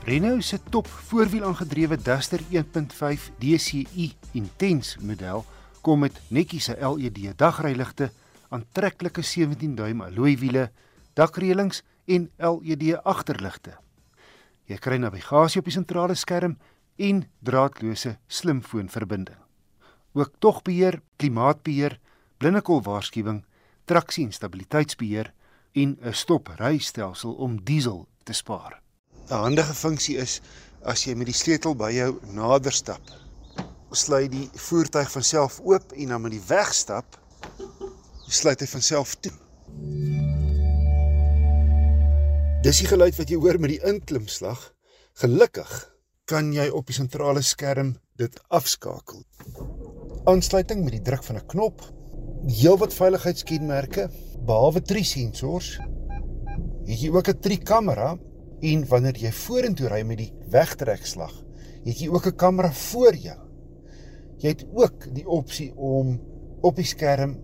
Renault se top voorwiel aangedrewe Duster 1.5 DCi Intense model kom met netjiese LED dagryligte, aantreklike 17 duim alloy wiele, dakreëlings en LED agterligte. Jy kry navigasie op die sentrale skerm en draadloose slimfoonverbinding. Ook togbeheer, klimaatbeheer, blindekolwaarskuwing, traksie en stabiliteitsbeheer en 'n stoprystelsel om diesel te spaar. 'n Handige funksie is as jy met die sleutel by jou nader stap, sluit die voertuig van self oop en dan met die wegstap sluit hy van self toe. Dis die geluid wat jy hoor met die inklimslag. Gelukkig kan jy op die sentrale skerm dit afskakel. Aansluiting met die druk van 'n knop. Heelwat veiligheidskenmerke, behalwe drie sensors. Het jy ook 'n drie kamera en wanneer jy vorentoe ry met die wegtrekslag, het jy ook 'n kamera voor jou. Jy het ook die opsie om op die skerm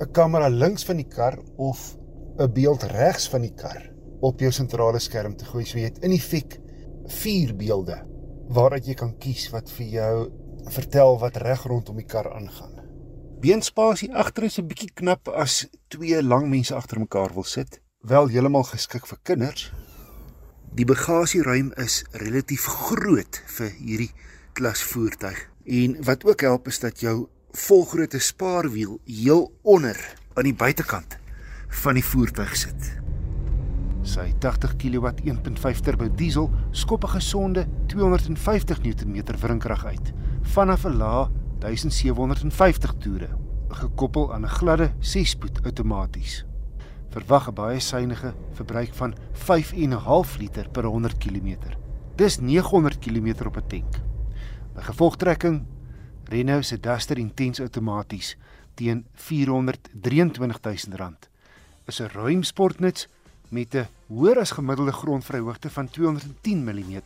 'n kamera links van die kar of 'n beeld regs van die kar op jou sentrale skerm te gooi. So jy het in effek vier beelde waaruit jy kan kies wat vir jou vertel wat reg rondom die kar aangaan. Beenspasie agter is 'n bietjie knap as twee lang mense agter mekaar wil sit, wel heeltemal geskik vir kinders. Die bagasieruim is relatief groot vir hierdie klas voertuig en wat ook help is dat jou volgrootte spaarwiel heel onder aan die buitekant van die voertuig sit. Sy 80 kW 1.5 turbo diesel skop 'n gesonde 250 Nm wrinkrag uit vanaf 'n lae 1750 toere, gekoppel aan 'n gladde 6-spoed outomaties. Verwag 'n baie suiwige verbruik van 5.5 liter per 100 km. Dis 900 km op 'n tank. By gevolgtrekking Renault se Duster Intense outomaties teen R423 000 is 'n ruim sportnuts met 'n hoër as gemiddelde grondvryhoogte van 210 mm.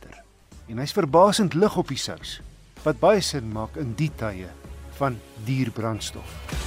En hy's verbasend lig op die sous, wat baie sin maak in die tye van duur brandstof.